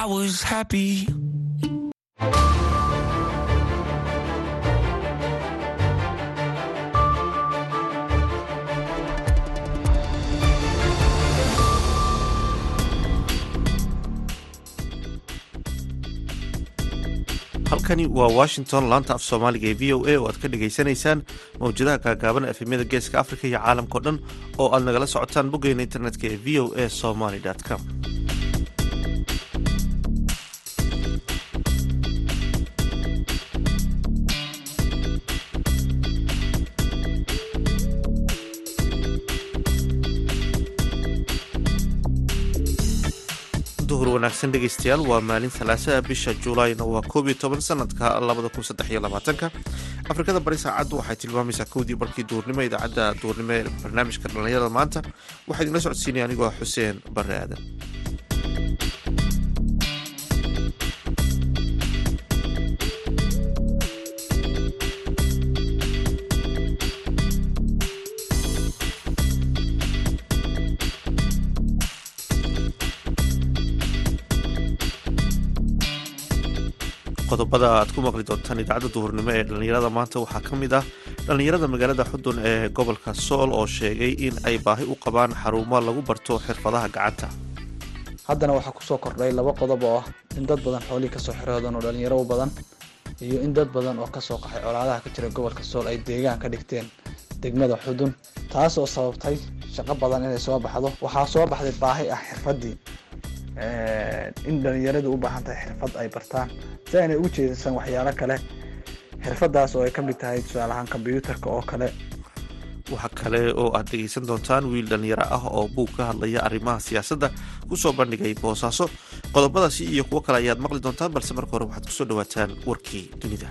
I was happy. halkani waa washington laanta af soomaaliga ee v o a oo aad ka dhagaysanaysaan mawjadaha gaagaaban efemyada geeska afrika iyo caalamkao dhan oo aad nagala socotaan boggeena internetka ee v o a somaly com wanaagsan dhegeystayaal waa maalin salaasada bisha juulaayna waa koob iyo toban sanadka labada kun saddex iyo labaatanka. Afrikada bari saacaddu waxay tilmaamaysaa kowdii barkii duurnimo idaacadda duurnimo ee barnaamijka dhallinyarada maanta. Waxaa idinla socodsiinaya anigoo xuseen bare aadan qodobada aad ku maqli doontaan idaacadda duhurnimo ee dhallinyarada. Maanta waxaa ka mid ah dhallinyarada magaalada xudun ee gobolka sool oo sheegay in ay baahi u qabaan xarumo lagu barto xirfadaha gacanta. Haddana waxaa ku soo kordhay laba qodob oo ah in dad badan xoolihii ka soo xiroodan oo dhalinyaro badan iyo in dad badan oo ka soo qaxay colaadaha ka jira gobolka sool ay deegaan ka dhigteen degmada xudun taas oo sababtay shaqo badan inay soo baxdo. Waxaa soo baxday baahi ah xirfadii in dhalinyaradu u baahan tahay xirfad ay bartaan. Si aanay ugu jeedinsan waxyaalo kale xirfadaas oo ay ka mid tahay tusaalahaan kombyuutarka oo kale. Waxa kale oo aad dhegaysan doontaan wiil dhallinyaro ah oo buug ka hadlaya arrimaha siyaasadda ku soo bandhigay boosaaso. Qodobadaasi iyo kuwo kale ayaad maqli doontaan balse marka hore waxaad ku soo dhawaataan warkii dunida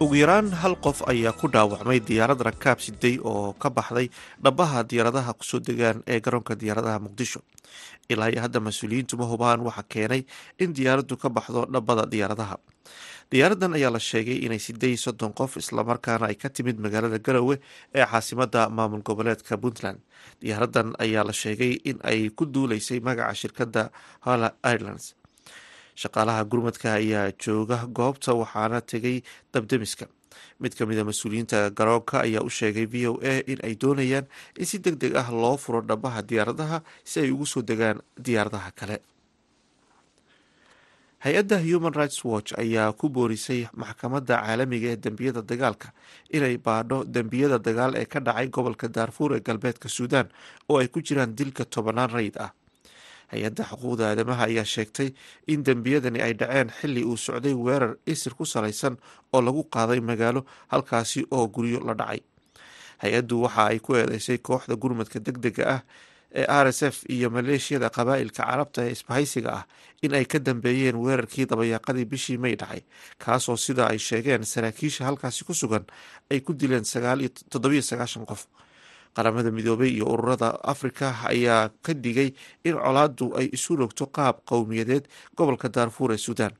ugu yaraan hal qof ayaa ku dhaawacmay diyaarad rakaab siday oo ka baxday dhabaha diyaaradaha ku soo degaan ee garoonka diyaaradaha muqdisho. Ilaa iyo hadda mas'uuliyiintu ma hubaan waxa keenay in diyaaraddu ka baxdo dhabada diyaaradaha. Diyaaradan ayaa la sheegay inay siday soddon qof islamarkaana ay ka timid magaalada garowe ee caasimada maamul goboleedka puntland. Diyaaradan ayaa la sheegay in ay ku duuleysay magaca shirkadda hala irelands shaqaalaha gurmadka ayaa jooga goobta waxaana tegay dabdemiska mid ka mida mas'uuliyiinta garoonka ayaa u sheegay v o a in ay doonayaan in si deg deg ah loo furo dhabaha diyaaradaha si ay ugu soo degaan diyaaradaha kale. Hay'adda human rights watch ayaa ku boorisay maxkamadda caalamiga ee dembiyada dagaalka inay baadho dembiyada dagaal ee ka dhacay gobolka daarfuur ee galbeedka suudaan oo ay ku jiraan dilka tobanaan rayid ah hay'adda xuquuqda aadamaha ayaa sheegtay in dembiyadani ay dhaceen xili uu socday weerar isir ku salaysan oo lagu qaaday magaalo halkaasi oo guryo la dhacay. Hay'addu waxa ay ku eedeysay kooxda gurmadka deg dega ah ee r s f iyo maleeshiyada qabaa'ilka carabta ee isbahaysiga ah in ay ka dambeeyeen weerarkii dabayaaqadii bishii may dhacay kaasoo sida ay sheegeen saraakiisha halkaasi ku sugan ay ku dileen qof qaramada midoobay iyo ururada afrika ayaa ka digay in colaadu ay isu rogto qaab qowmiyadeed gobolka daarfuur ee suudaan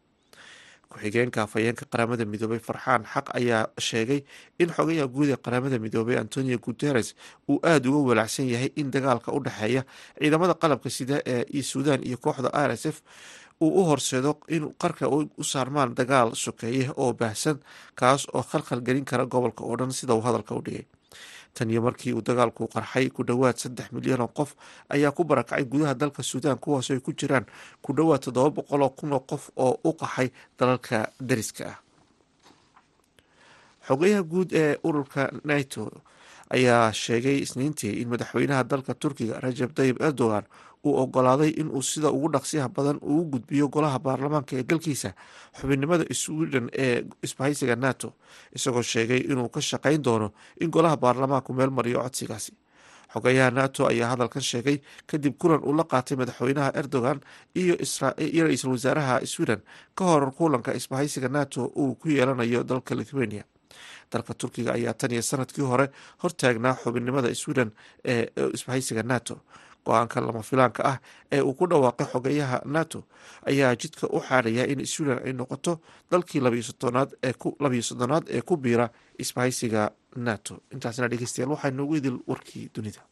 ku-xigeenka afhayeenka qaramada midoobay farxaan xaq ayaa sheegay in xogayaha guud ee qaramada midoobay antonio guteres uu aada uga walaacsan yahay in dagaalka u dhexeeya ciidamada qalabka sida ee suudaan iyo kooxda r s f uu u horseedo in qarka u saarmaan dagaal sokeeye oo baahsan kaas oo khalkhal gelin kara gobolka oo dhan sida uu hadalka u dhigay tan iyo markii uu dagaalku qarxay ku dhowaad saddex milyan oo qof ayaa ku barakacay gudaha dalka suudaan kuwaasoo ay ku jiraan ku dhowaad toddoba boqol oo kun oo qof oo u qaxay dalalka dariska ah. Xogayaha guud ee ururka nato ayaa sheegay isniintii in madaxweynaha dalka turkiga rajab tayib erdogan uu ogolaaday inuu sida ugu dhaqsiyaha badan ugu gudbiyo golaha baarlamaanka ee dalkiisa xubinnimada sweden ee isbahaysiga nato isagoo sheegay inuu ka shaqayn doono in golaha baarlamaanku meel mariyo codsigaasi. Xogayaha nato ayaa hadalkan sheegay kadib kulan uu la qaatay madaxweynaha erdogan iyo ra'iisul wasaaraha sweden ka hor kulanka isbahaysiga nato uu ku yeelanayo dalka lithuania. Dalka turkiga ayaa tan iyo sannadkii hore hortaagnaa xubinnimada sweden ee isbahaysiga nato go'aanka lama filaanka ah ee uu ku dhawaaqay xogeyaha nato ayaa jidka u xaadhaya in sweden ay noqoto dalkii labiyo soddonaad ee ku biira isbahaysiga nato. Intaasna dhegeystayaal waxaa noogu idil warkii dunida.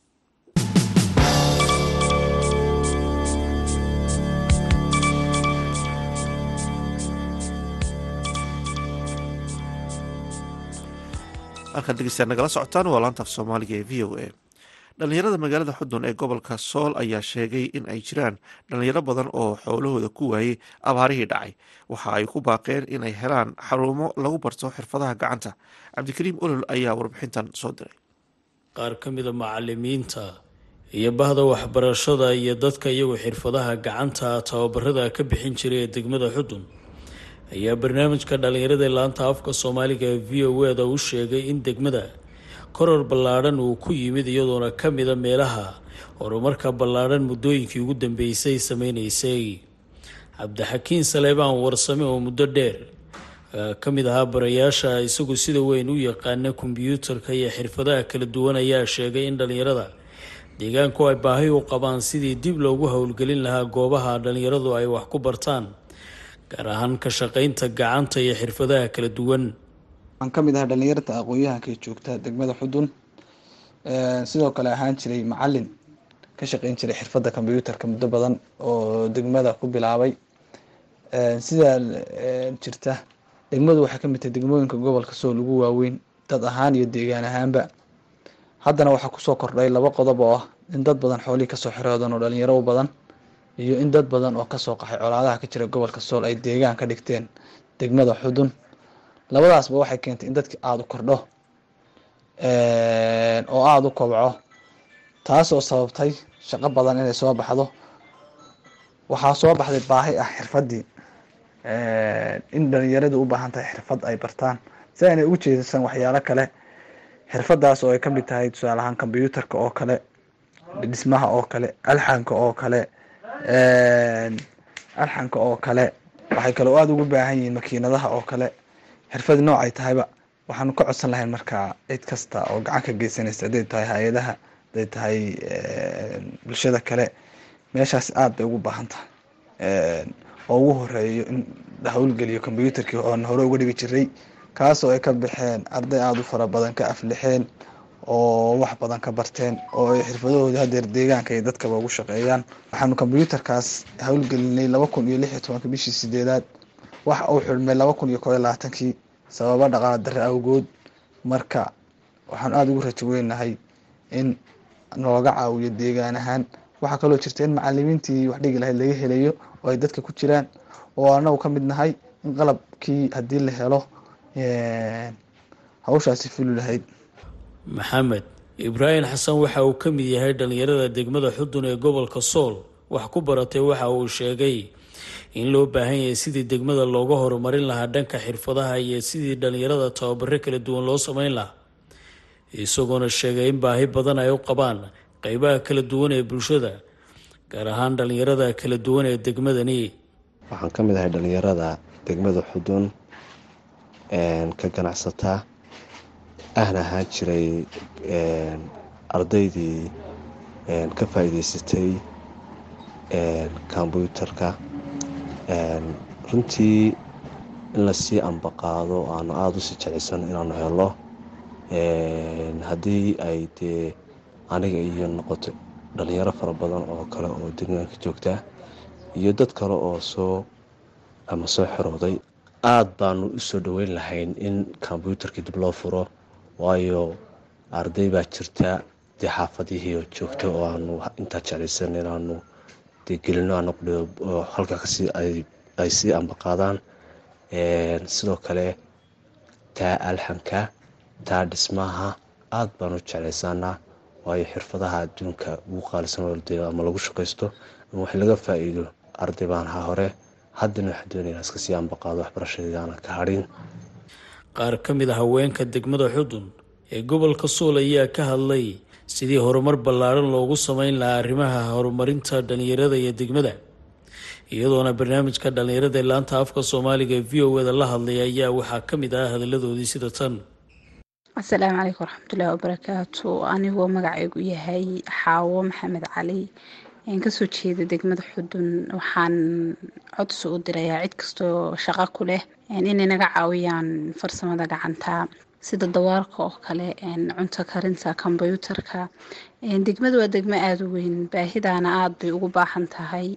Halkaad dhegeystayaal nagala socotaan waa laanta af soomaaliga ee v o a dhalinyarada magaalada xudun ee gobolka sool ayaa sheegay in ay jiraan dhalinyaro badan oo xoolahooda ku waayey abaarihii dhacay. Waxa ay ku baaqeen inay helaan xarumo lagu barto xirfadaha gacanta. Cabdikariim olol ayaa warbixintan soo diray. Qaar ka mida macalimiinta iyo bahda waxbarashada iyo dadka iyagu xirfadaha gacanta tababarada ka bixin jiray ee degmada xudun ayaa barnaamijka dhalinyarada laanta afka soomaaliga ee v o eda u sheegay in degmada koror ballaadhan uu ku yimid iyadoona ka mida meelaha horumarka ballaadhan muddooyinkii ugu dambeysay sameynaysay cabdixakiin saleebaan warsame oo muddo dheer ka mid ahaa barayaasha isagu sida weyn u yaqaana kombyuutarka iyo xirfadaha kala duwan ayaa sheegay in dhalinyarada deegaanku ay baahi u qabaan sidii dib loogu howlgelin lahaa goobaha dhalinyaradu ay wax ku bartaan gaar ahaan ka shaqaynta gacanta iyo xirfadaha kala duwan waxaan ka mid ahaa dhalinyarta aqoon-yahanka joogta degmada xudun. Sidoo kale ahaan jiray macalin ka shaqeyn jiray xirfadda kombyuutarka muddo badan oo degmada ku bilaabay. Sidaa jirta degmadu waxay ka mid tahay degmooyinka gobolka sool ugu waaweyn dad ahaan iyo deegaan ahaanba. Haddana waxaa ku soo kordhay laba qodob oo ah in dad badan xoolihii ka soo xiroodan oo dhalinyaro u badan iyo in dad badan oo ka soo qaxay colaadaha ka jira gobolka sool ay deegaan ka dhigteen degmada xudun labadaasba waxay keentay in dadki aada u kordho oo aada u kobco taasoo sababtay shaqo badan inay soo baxdo. Waxaa soo baxday baahi ah xirfaddii in dhalinyaradu u baahan tahay xirfad ay bartaan. Si aynay ugu jeedsan waxyaalo kale xirfadaas oo ay ka mid tahay tusaale ahaan kombyuutarka oo kale dhismaha oo kale alxanka oo kale alxanka oo kale waxay kaloo aada ugu baahan yihiin makiinadaha oo kale xirfad noocay tahayba waxaanu ka codsan lahayn markaa cid kasta oo gacan ka geysanaysa hadday tahay hay'adaha hadday tahay bulshada kale meeshaas aada bay ugu baahan tahay. Oo ugu horeeyo in la howlgeliyo kombyuutarkii oon hore uga dhigi jiray kaasoo ay ka baxeen arday aada u fara badan ka aflixeen oo wax badan ka barteen oo ay xirfadahooda hadeer deegaanka iyo dadkaba ugu shaqeeyaan. Waxaanu kombyuutarkaas howlgelinay laba kun iyo lix iyo tobanka bishii sideedaad waxa uu xidhmay laba kun iyo iyo labaatankii sababo dhaqaala darre awgood. Marka waxaan aada ugu rajo weynahay in nooga caawiyo deegaan ahaan. Waxaa kaloo jirta in macalimiintii wax dhigi lahayd laga helayo oo ay dadka ku jiraan. Oo anagu ka mid nahay in qalabkii haddii la helo hawshaasi fuli lahayd. Maxamed ibraahim xasan waxa uu ka mid yahay dhalinyarada degmada xudun ee gobolka sool. Wax ku baratay waxa uu sheegay in loo baahan yahay sidii degmada looga horumarin lahaa dhanka xirfadaha iyo sidii dhalinyarada tababaro kala duwan loo sameyn lahaa. Isagoona sheegay in baahi badan ay u qabaan qeybaha kala duwan ee bulshada gaar ahaan dhalinyarada kala duwan ee degmadani. Waxaan ka mid ahay dhalinyarada degmada xudun ka ganacsataa ahna ahaan jiray ardaydii ka faa-iideysatay kombyuutarka runtii in la sii ambaqaado aanu aada u sii jeceysan inaanu helo haddii ay dee aniga iyo noqoto dhalinyaro fara badan oo kale oo degmaanka joogta iyo dad kale oo soo ama soo xirooday aada baanu u soo dhaweyn lahayn in kombyuutarkii dib loo furo waayo arday baa jirta dee xaafadihii oo joogta oo aanu intaa jeclaysan inaanu gelino anoqdho halkaa ka sii ay sii ambaqaadaan sidoo kale taa alxanka taa dhismaha aada baanu u jeclaysanaa waayo xirfadaha adduunka ugu qaalisan oo ama lagu shaqaysto ama wax laga faa-iido arday baan ahaa hore. Haddana waxaa doonaya iska sii ambaqaado waxbarashadeedaana ka hadhin qaar ka mid a haweenka degmada xudun ee gobolka sool ayaa ka hadlay sidii horumar ballaadhan loogu sameyn lahaa arrimaha horumarinta dhalinyarada iyo degmada iyadoona barnaamijka dhalinyarada ee laanta afka soomaaliga ee v o eda la hadlay ayaa waxaa ka mid ah hadalladoodii sida tan. Asalaamu calaykum waraxmatullaahi wabarakaatu anigoo magacaygu yahay xaawo maxamed cali. Kasoo jeeda degmada xudun waxaan codsi u dirayaa cid kastoo shaqo ku leh. Inay naga caawiyaan farsamada gacanta sida dawaarka oo kale cunto karinta kombyuutarka degmada waa degmo aada u weyn. Baahidaana aada bay ugu baahan tahay.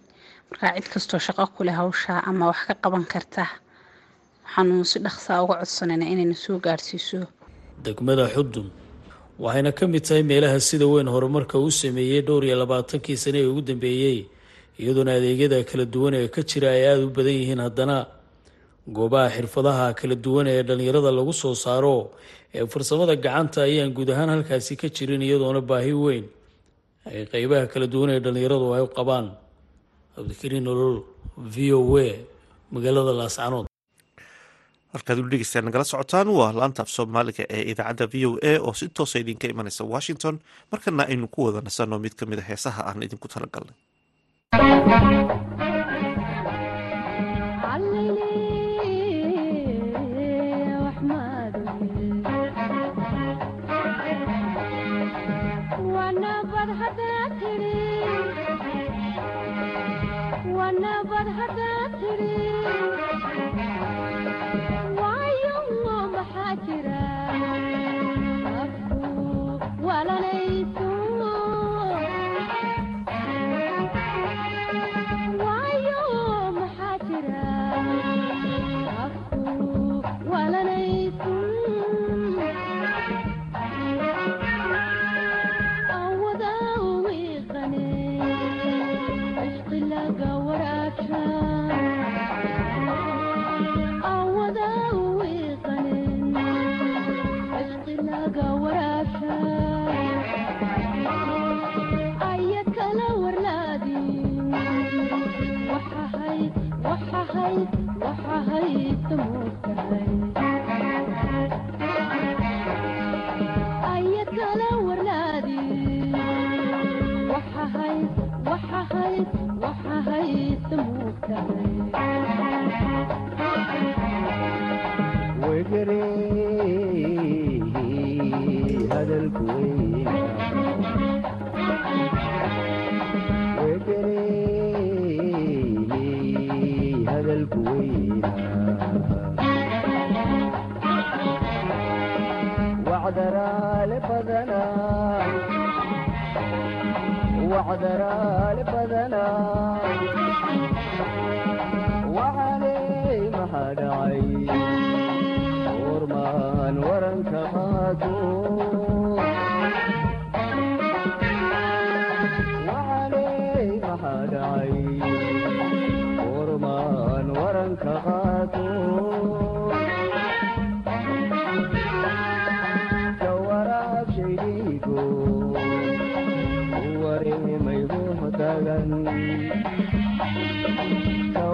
Markaa cid kastoo shaqo ku leh hawsha ama wax ka qaban karta waxaanu si dhaqsaa uga codsanayna inayna soo gaarhsiiso degmada xudun waxayna ka mid tahay meelaha sida weyn horumarka u sameeyey dhowr iyo labaatankii sane ee ugu dambeeyey iyadoona adeegyada kala duwan ee ka jira ay aada u badan yihiin haddana goobaha xirfadaha kala duwan ee dhallinyarada lagu soo saaro ee farsamada gacanta ayaan guud ahaan halkaasi ka jirin iyadoona baahi weyn. Ay qeybaha kala duwan ee dhallinyaradu ay qabaan cabdikariin nolol v o a magaalada laascanood halkaad ulu dhegeystaan nagala socotaan waa laanta af soomaaliga ee idaacadda v o a oo si toosa idinka imanaysa washington. Markana aynu ku wada nasanno mid ka mid a heesaha aan idinku talagalnay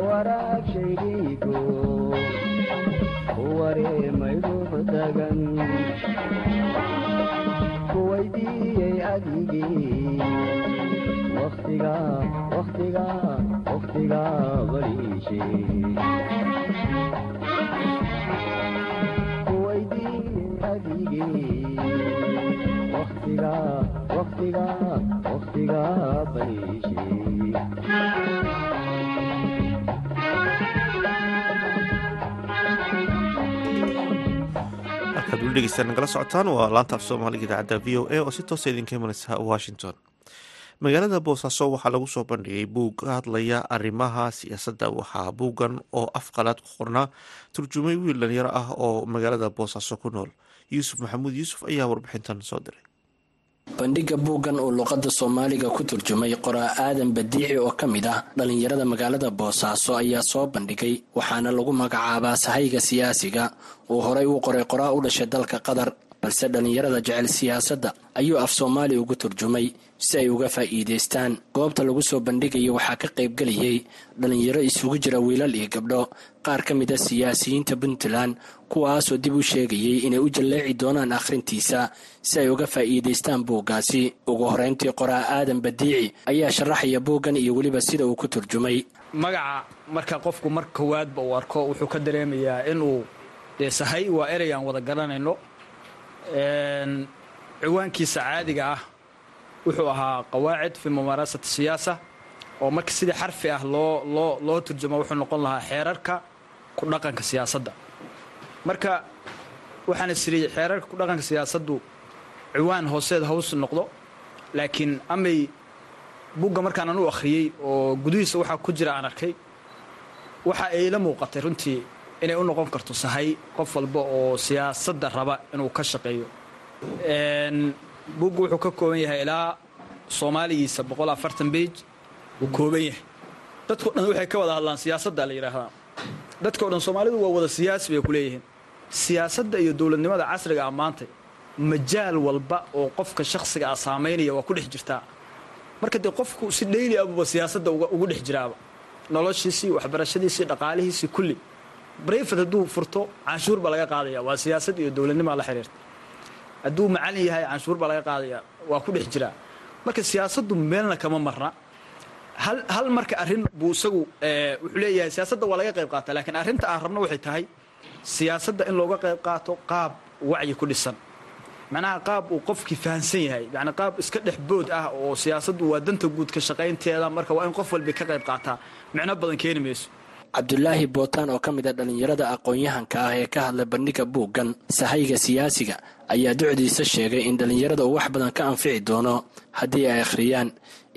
waraabshaydiigo wareemayduba tagan kuwaydiiyey adigii wtiga wtiga wtiga baliishe kuwaydiiyey adigii wtiga ulu dhegeystaan nagala socotaan waa laanta af soomaaliga idaacadda v o a oo si toosa idinka imanaysa washington magaalada boosaaso waxaa lagu soo bandhigay buug ka hadlaya arrimaha siyaasadda waxaa buuggan oo afqalaad ku qornaa turjumay wiil dhalinyaro ah oo magaalada boosaaso ku nool yuusuf maxamuud yuusuf ayaa warbixintan soo diray bandhigga buuggan oo luqadda soomaaliga ku turjumay qoraa aadan badiici oo ka mid ah dhallinyarada magaalada boosaaso ayaa soo bandhigay waxaana lagu magacaabaa sahayga siyaasiga. Uu horay u qoray qoraa u dhashay dalka qatar balse dhallinyarada jecel siyaasadda ayuu af soomaali ugu turjumay si ay uga faa'iidaystaan. Goobta lagu soo bandhigaya waxaa ka qaybgelayay dhallinyaro isugu jira wiilal iyo gabdho qaar ka mid a siyaasiyiinta puntland kuwaasoo dib u sheegayay inay u jalleeci doonaan akhrintiisa si ay uga faa'iidaystaan buuggaasi. Ugu horeyntii qoraa aadan badiici ayaa sharaxaya buuggan iyo weliba sida uu ku turjumay. Magaca marka qofku mar koowaadba uu arko wuxuu ka dareemayaa inuu dee sahay waa erey aan wada garanayno ciwaankiisa caadiga ah wuxuu ahaa qawaacid fi mumaarasati siyaasa oo marka sidii xarfi ah loo loo turjamo wuxuu noqon lahaa xeerarka ku dhaqanka siyaasadda. Marka waxaana siriyey xeerarka ku dhaqanka siyaasaddu ciwaan hooseed haws noqdo laakiin amay bugga markaan anu akhriyey oo gudihiisa waxaa ku jira aan arkay waxa ay la muuqatay runtii inay u noqon karto sahay qof walba oo siyaasadda raba inuu ka shaqeeyo. Buggu wuxuu ka kooban yahay ilaa soomaaligiisa boqol afartan beij uu kooban yahay. Dadkao dhan waxay ka wada hadlaan siyaasadda la yidhaahdaa dadkao dhan soomaalidu waa wada siyaasi bay ku leeyihiin. Siyaasadda iyo dowladnimada casriga ah maanta majaal walba oo qofka shakhsiga ah saamaynaya waa ku dhex jirtaa. Marka dee qofku si dhayli abuba siyaasadda ugu dhex jiraaba. Noloshiisii waxbarashadiisii dhaqaalihiisii kulli brayfad hadduu furto canshuur baa laga qaadaya waa siyaasad iyo dowladnimaa la xiriirta. Hadduu macalin yahay canshuur baa laga qaadaya waa ku dhex jiraa marka siyaasaddu meelna kama marna. Hal marka arrin buu isagu wuxuu leeyahay siyaasadda waa laga qayb qaata laakiin arrinta aan rabno waxay tahay siyaasadda in looga qayb qaato qaab wacyi ku dhisan. Macnaha qaab uu qofkii fahamsan yahay yani qaab iska dhex bood ah oo siyaasaddu waa danta guud ka shaqaynteeda marka waa in qof walba ka qayb qaataa. Micno badan keeni mayso cabdulaahi bootaan oo ka mid a dhallinyarada aqoon-yahanka ah ee ka hadla bandhiga buuggan sahayga siyaasiga ayaa ducdiisa sheegay in dhallinyarada uu wax badan ka anfici doono haddii ay akhriyaan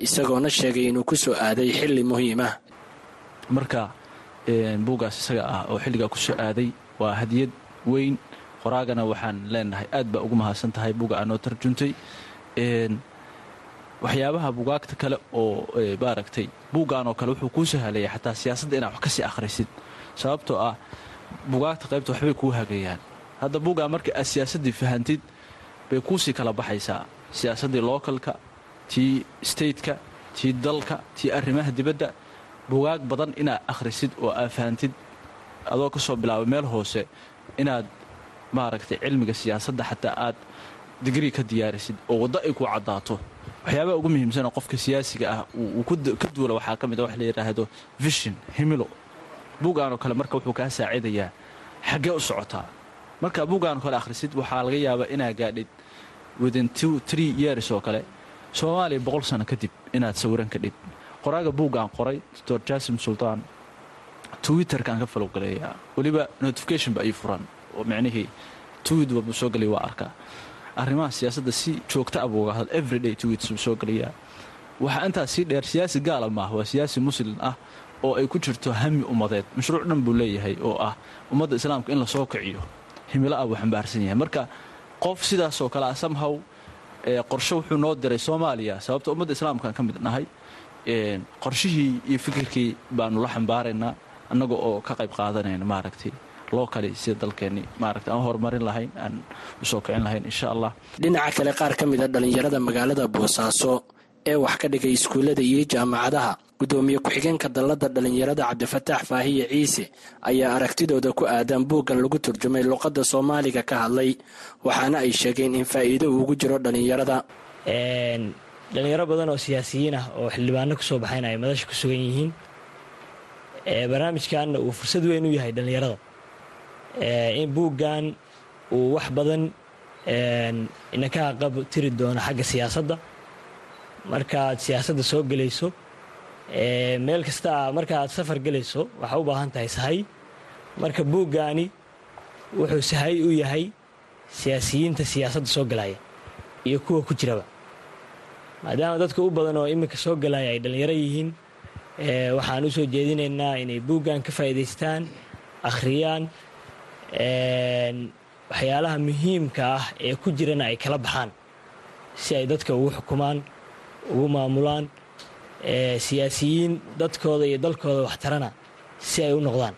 isagoona sheegay inuu ku soo aaday xilli muhiim ah marka buuggaas isaga ah oo xilligaa ku soo aaday waa hadiyad weyn. Qoraagana waxaan leenahay aad baa ugu mahadsan tahay buga aanoo tarjuntay waxyaabaha bugaagta kale oo maaragtay buuggaanoo kale wuxuu kuu sahalaya xataa siyaasadda inaad wax ka sii akhrisid. Sababtoo ah bugaagta qaybta waxbay kuu hagayaan. Hadda buuggaa marka aad siyaasaddii fahantid bay kuusii kala baxaysaa. Siyaasaddii lookalka tii stateka tii dalka tii arrimaha dibadda bugaag badan inaad akhrisid oo aad fahantid adoo ka soo bilaaba meel hoose inaad maaragtay cilmiga siyaasadda xataa aad digrii ka diyaarisid oo waddo ay ku caddaato waxyaabaha ugu muhiimsanoo qofka siyaasiga ah uu ka duula waxaa ka mid a wax la yidhaahdo vishin himilo. Buuggaanoo kale marka wuxuu kaa saacidayaa xaggee u socotaa marka buuggaanoo kale akhrisid waxaa laga yaabaa inaa gaadhid within two tree years oo kale. Soomaaliya boqol sano kadib inaad sawiran kadhid qoraaga buuggaan qoray doctor jasim sultaan twitterkaan ka falowgaleeyaa weliba notification ba ii furan oo micnihii twit walbuu soo gelaya waa arkaa arrimaha siyaasadda si joogta a buu uga hadla everyday twits soo gelayaa waxaa intaas sii dheer siyaasi gaala maaha waa siyaasi muslim ah oo ay ku jirto hami ummadeed. Mashruuc dhan buu leeyahay oo ah ummadda islaamka in la soo kiciyo. Himilo ah buu xambaarsan yahay. Marka qof sidaasoo kale ah samhaw qorshe wuxuu noo diray soomaaliya. Sababta ummadda islaamkaan ka mid nahay qorshihii iyo fikirkii baanu la xambaaraynaa annaga oo ka qayb qaadanayna maaragtay loo kali sida dalkeenni maaragta aan horumarin lahayn aan u soo kicin lahayn insha allah dhinaca kale qaar ka mid a dhallinyarada magaalada boosaaso ee wax ka dhigay iskuullada iyo jaamacadaha guddoomiye ku-xigeenka dalladda dhallinyarada cabdifataax faahiye ciise ayaa aragtidooda ku aadan buuggan lagu turjumay luqadda soomaaliga ka hadlay waxaana ay sheegeen in faa'iido uugu jiro dhallinyarada dhalinyaro badan oo siyaasiyiin ah oo xildhibaano ku soo baxayna ay madasha ku sugan yihiin barnaamijkanna uu fursad weyn u yahay dhallinyarada in buuggan uu wax badan inaka qab tiri doono xagga siyaasadda. Markaaad siyaasadda soo gelayso meel kasta markaaad safar gelayso waxaa u baahan tahay sahay. Marka buuggaani wuxuu sahay u yahay siyaasiyiinta siyaasadda soo galaya iyo kuwa ku jiraba. Maadaama dadka u badan oo iminka soo galaya ay dhallinyaro yihiin waxaan u soo jeedinaynaa inay buuggan ka faa'iidaystaan akhriyaan waxyaalaha muhiimka ah ee ku jirana ay kala baxaan si ay dadka ugu xukumaan ugu maamulaan siyaasiyiin dadkooda iyo dalkooda waxtarana si ay u noqdaan.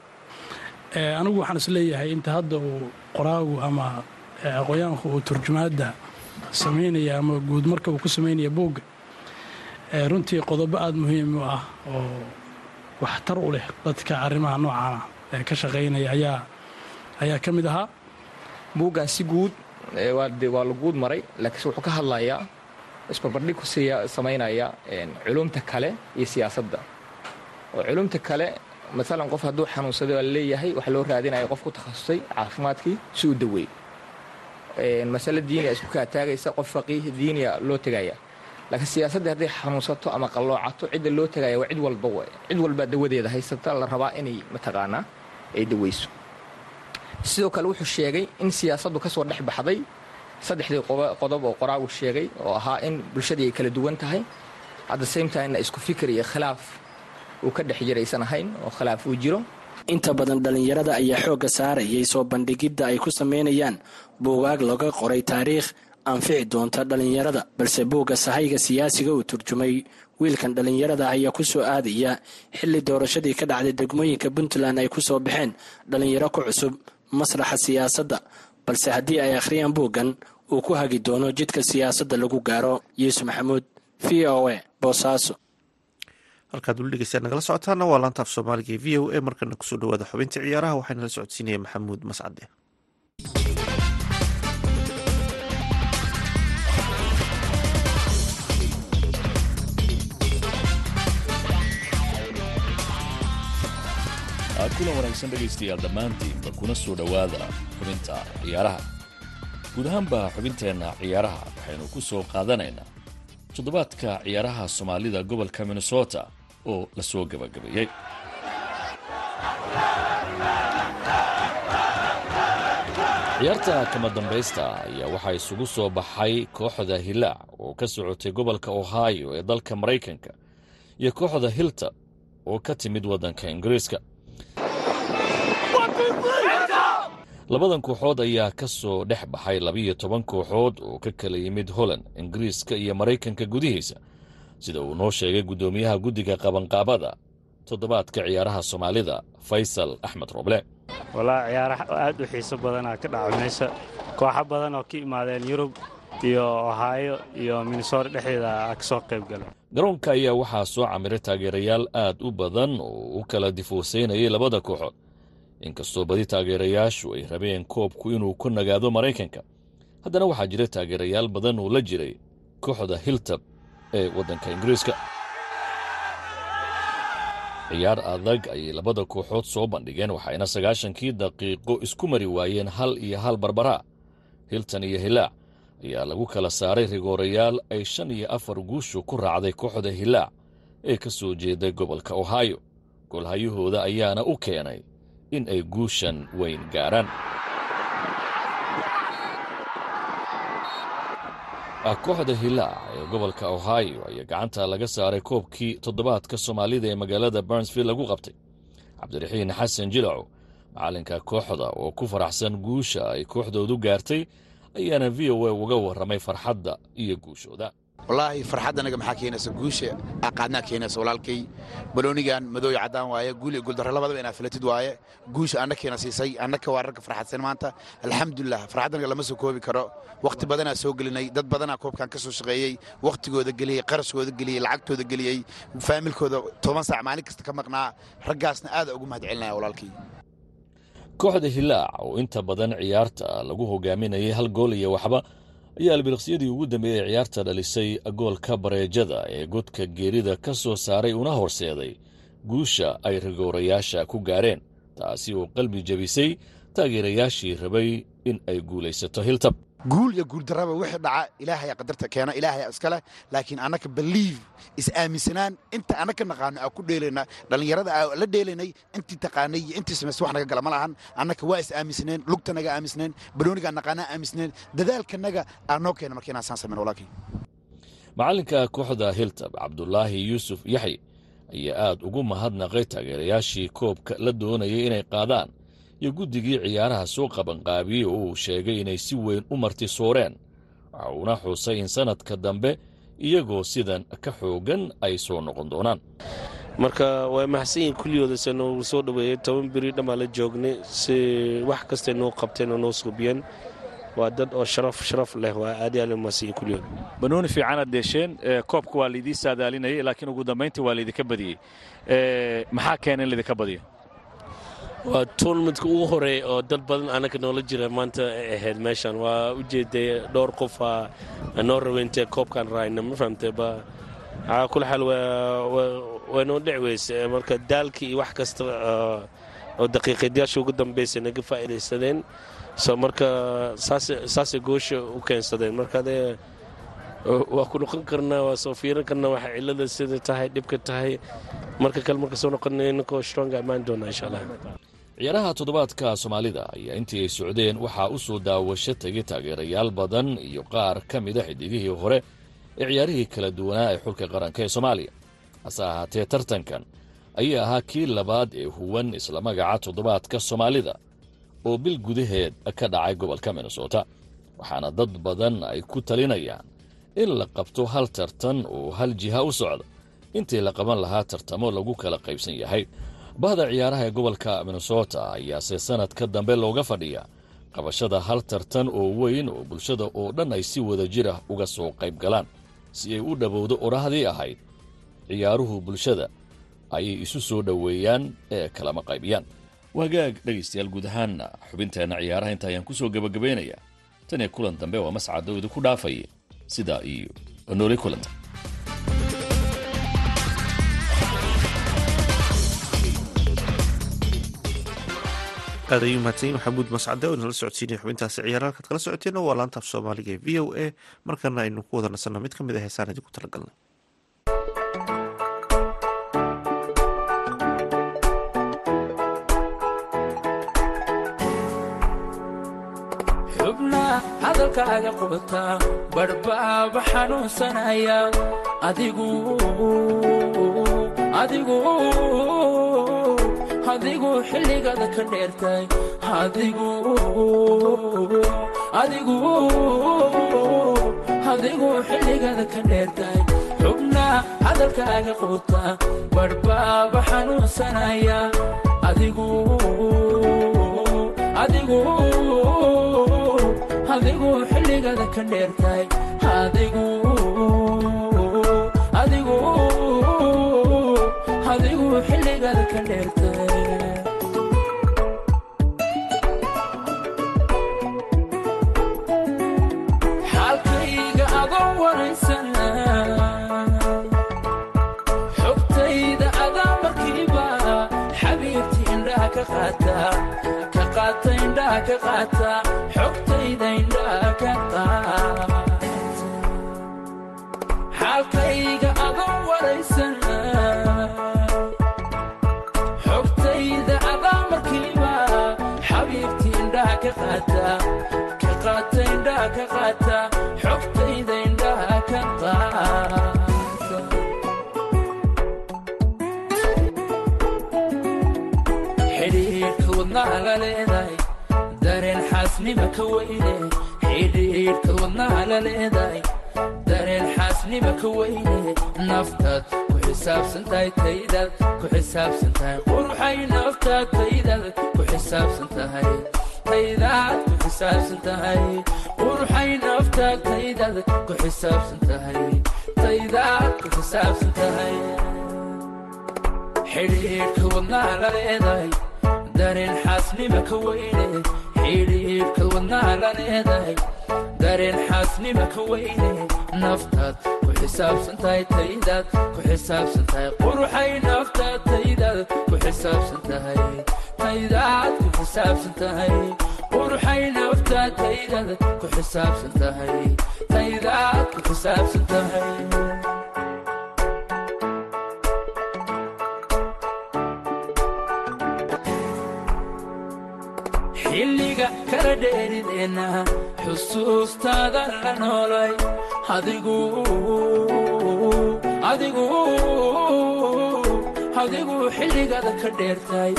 Anigu waxaan is leeyahay inta hadda uu qoraagu ama aqoonyaanku uu turjumaadda samaynaya ama guud marka uu ku samaynaya buugga runtii qodobo aada muhiim u ah oo waxtar u leh dadka arrimaha noocaana ee ka shaqaynaya ayaa ayaa ka mid ahaa. Buuggan si guud waa la guud maray laakiinse wuxuu ka hadlayaa isbarbardhig ku samaynaya culumta kale iyo siyaasadda. Oo culumta kale maalan qof hadduu xanuunsaday waa la leeyahay waxaa loo raadinaya qof ku takhasusay caafimaadkii si uu daweey masale diiniya isku kaa taagaysa qof faqiih diiniya loo tegaya. Laakiin siyaasaddii hadday xanuunsato ama qalloocato cidda loo tegaya waa cid walba cid walbaa dawadeeda haysata la rabaa inay mataqaanaa ay daweyso sidoo kale wuxuu sheegay in siyaasaddu ka soo dhex baxday. Saddexdii qodob oo qoraagu sheegay oo ahaa in bulshadii ay kala duwan tahay. Hadda same timena isku fikir iyo khilaaf uu ka dhex jiraysan ahayn oo khilaaf uu jiro. Inta badan dhallinyarada ayaa xoogga saarayay soo bandhigidda ay ku samaynayaan buugaag laga qoray taariikh anfici doonta dhallinyarada balse buugga sahayga siyaasiga uu turjumay. Wiilkan dhallinyarada ayaa ku soo aadaya xilli doorashadii ka dhacday degmooyinka puntland ay ku soo baxeen. Dhallinyaro ku cusub masraxa siyaasadda balse haddii ay akhriyaan buuggan uu ku hagi doono jidka siyaasadda lagu gaaro. Yuusuf maxamuud v o a boosaaso halkaad weli dhegeystaad nagala socotaana waa laantaaf soomaaliga ee v o a markana ku soo dhawaada xubinta ciyaaraha waxaana la socodsiinaya maxamuud mascade kulan wanaagsan dhegaystayaal dhammaantiinba kuna soo dhowaada xubinta ciyaaraha. Guud ahaanba xubinteenna ciyaaraha waxaynu ku soo qaadanaynaa toddobaadka ciyaaraha soomaalida gobolka minnesota oo la soo gabagabeeyey. Ciyaarta kama dambaysta ayaa waxaa isugu soo baxay kooxda hilaac oo ka socotay gobolka ohio ee dalka maraykanka iyo kooxda hilta oo ka timid waddanka ingiriiska labadan kooxood ayaa ka soo dhex baxay labiyo toban kooxood oo ka kala yimid holland ingiriiska iyo maraykanka gudihiisa sida uu noo sheegay guddoomiyaha guddiga qabanqaabada toddobaadka ciyaaraha soomaalida faysal axmed roble. Walaa ciyaaraha aad u xiiso badanaa ka dhaca meesha kooxo badan oo ka imaadeen yurub iyo ohaayo iyo minnesota dhexdeeda ka soo qayb gala garoonka ayaa waxaa soo camiray taageerayaal aad u badan oo u kala difuusaynayay labada kooxood inkastoo badi taageerayaashu ay rabeen koobku inuu ku nagaado maraykanka haddana waxaa jira taageerayaal badan oo la jiray kooxda hiltab ee waddanka ingiriiska. Ciyaar adag ayay labada kooxood soo bandhigeen waxayna sagaashankii daqiiqo isku mari waayeen hal iyo hal barbaraa. Hiltan iyo hilaac ayaa lagu kala saaray rigoorayaal ay shan iyo afar guushu ku raacday kooxda hilaac ee ka soo jeeday gobolka ohio. Golhayahooda ayaana u keenay in ay guushan weyn gaaraan. Kooxda hilaac ee gobolka ohio ayaa gacanta laga saaray koobkii toddobaadka soomaalida ee magaalada barnsville lagu qabtay. Cabdiraxiin xasan jilaco macallinka kooxda oo ku faraxsan guusha ay kooxdoodu gaartay ayaana v o a uga warramay farxadda iyo guushooda wallaahi farxadda anaga maxaa keenaysa? Guusha aqaadnaa keenaysa walaalkay. Baloonigan madooy caddaan waaye. Guul iyo guuldarre labadaba inaa filatid waaye. Guusha annakeena siisay. Annaka waa ragga farxadsan maanta. Alxamdulilah farxaddanaga lama soo koobi karo. Wakhti badanaa soo gelinay. Dad badanaa koobkan ka soo shaqeeyey. Wakhtigooda geliyey qarashkooda geliyey lacagtooda geliyey. Faamilkooda toban saac maalin kasta ka maqnaa. Raggaasna aada ugu mahad celinaya walaalkay. Kooxda hilaac oo inta badan ciyaarta lagu hogaaminayay hal gool iyo waxba ayaa albiliqsyadii ugu dambeeyey ciyaarta dhalisay goolka bareejada ee godka geerida ka soo saaray una horseeday. Guusha ay rigoorayaasha ku gaareen taasi oo qalbi jebisay taageerayaashii rabay in ay guulaysato hiltab guul iyo guuldarraba wixii dhaca ilaahaya qadarta keena ilaahaya iskaleh laakiin annaka believe is-aaminsanaan inta annaka naqaano aa ku dheelayna dhallinyarada aa la dheelaynay intii taqaanay iyo intii samaysa wax naga gala ma lahan annaka waa is-aaminsaneen lugtanaga aaminsaneen baloonigaa naqaanaa aaminsaneen dadaalkanaga aa noo keena marka inaan saan samayn walaalkii macallinka kooxda hiltab cabdulaahi yuusuf yaxye ayaa aad ugu mahadnaqay taageerayaashii koobka la doonayay inay qaadaan iyo guddigii ciyaaraha soo qabanqaabiyey oo uu sheegay inay si weyn u martisooreen waxa uuna xusay in sannadka dambe iyagoo sidan ka xoogan ay soo noqon doonaan. Marka waa mahadsan yihiin kulliyooda se noogu soo dhoweeyey toban beri dhammaa la joognay si wax kastay noo qabteen oo noo suubiyeen waa dad oo sharaf sharaf leh waa aad yaa la mahadsan yihiin kulliyooda banooni fiicanaad deesheen koobka waa laydii saadaalinayay laakiin ugu dambayntii waa laydinka badiyey maxaa keena in laydinka badiyo waa tournamentka ugu horreeya oo dad badan annaga noola jira maanta ay ahayd meeshan. Waa u jeeday dhowr qofa noo raweynte koobkan raayna ma fahamtay ba? Aa kula xaal waa noo dhic weyse marka daalkii iyo wax kasta oo daqiiqaedyaasha ugu dambaysa naga faa'iidaysadeen. So marka saasay goosha u keensadeen. Marka dee waa ku noqon karnaa waa soo fiirin karnaa waxa cilada sida tahay dhibka tahay. Marka kale marka soo noqona ninkoo stronga ammaan doona insha allah ciyaaraha toddobaadka soomaalida ayaa intii ay socdeen waxaa u soo daawasho tegay taageerayaal badan iyo qaar ka mida xidigihii hore ee ciyaarihii kala duwanaa ee xulka qaranka ee soomaaliya. Hase ahaatee tartankan ayaa ahaa kii labaad ee huwan isla magaca toddobaadka soomaalida oo bil gudaheed ka dhacay gobolka minnesota waxaana dad badan ay ku talinayaan in la qabto hal tartan oo hal jiha u socda. Intii la qaban lahaa tartamo lagu kala qaybsan yahay bahda ciyaaraha ee gobolka minnesota ayaase sannadka dambe looga fadhiyaa qabashada hal tartan oo weyn oo bulshada oo dhan ay si wada jir ah uga soo qayb galaan si ay u dhowowdo orahdii ahayd. Ciyaaruhu bulshada ayay isu soo dhoweeyaan ee kalama qaybiyaan. Wagaag dhegaystayaal guud ahaanna xubinteenna ciyaaraha inta ayaan ku soo gebagabaynayaa tan iyo kulan dambe waa mascado idinku dhaafaya sidaa iyo nooli kulanta aad ayuu mahadsanyi maxamuud mascade oo inala socodsiinaya xubintaasi ciyaar halkaad kala socoteen waa laanta af soomaaliga ee v o a markana aynu ku wada nasanno mid ka mid a heesaan idinku talagalnay adigu adigu adigu xilligada ka dheertay. Adigu xilligada ka dheertay. Xubna hadalkaaga qubuta badhbaaba xanuunsanaya. Adigu xilligada ka dheertay adigu xilligada ka dheertay. Xaalkayga adoo waraysan xogtayda adaa markiiba xabiibti indhaha ka qaata indhaha ka qaata xogtayda indhaha ka qaata xaasnima ka weyne xidhiidhka wadnaha leedahay dareen xaasnima ka weyne naftaad ku xisaabsan tahay taydaad ku xisaabsan tahay quruxay naftaad taydaad ku xisaabsan tahay taydaad ku xisaabsan tahay quruxay naftaad taydaad ku xisaabsan tahay taydaad ku xisaabsan tahay xidhiidhka wadnaha la leedahay dareen xaasnima ka weyne xidhiidhka wadnaha la leedahay dareen xaasnima ka weyne. Naftaad ku xisaabsan tahay taydaad ku xisaabsan tahay quruxay naftaad taydaad ku xisaabsan tahay taydaad ku xisaabsan tahay quruxay naftaad taydaad ku xisaabsan tahay taydaad ku xisaabsan kala dheerideenna xusuustaadan la noolay adigu xilligada ka dheertay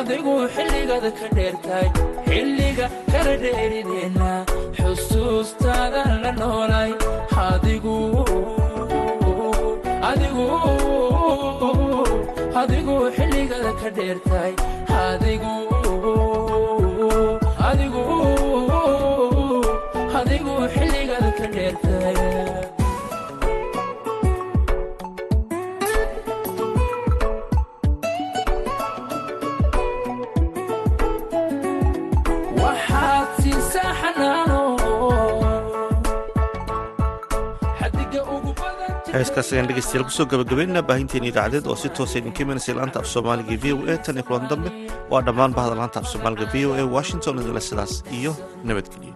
adigu xilligada ka dheertay xilliga kala dheerideenna xilligada heeskaas ayaan dhegeystayaal ku soo gabagabeynaa baahinteena idaacadeed oo si toosa idinka imanaysa laanta af soomaaliga v o a tan iyo kulan dambe waa dhammaan bahda laanta af soomaaliga v o a washington idinle sidaas iyo nabadgelyo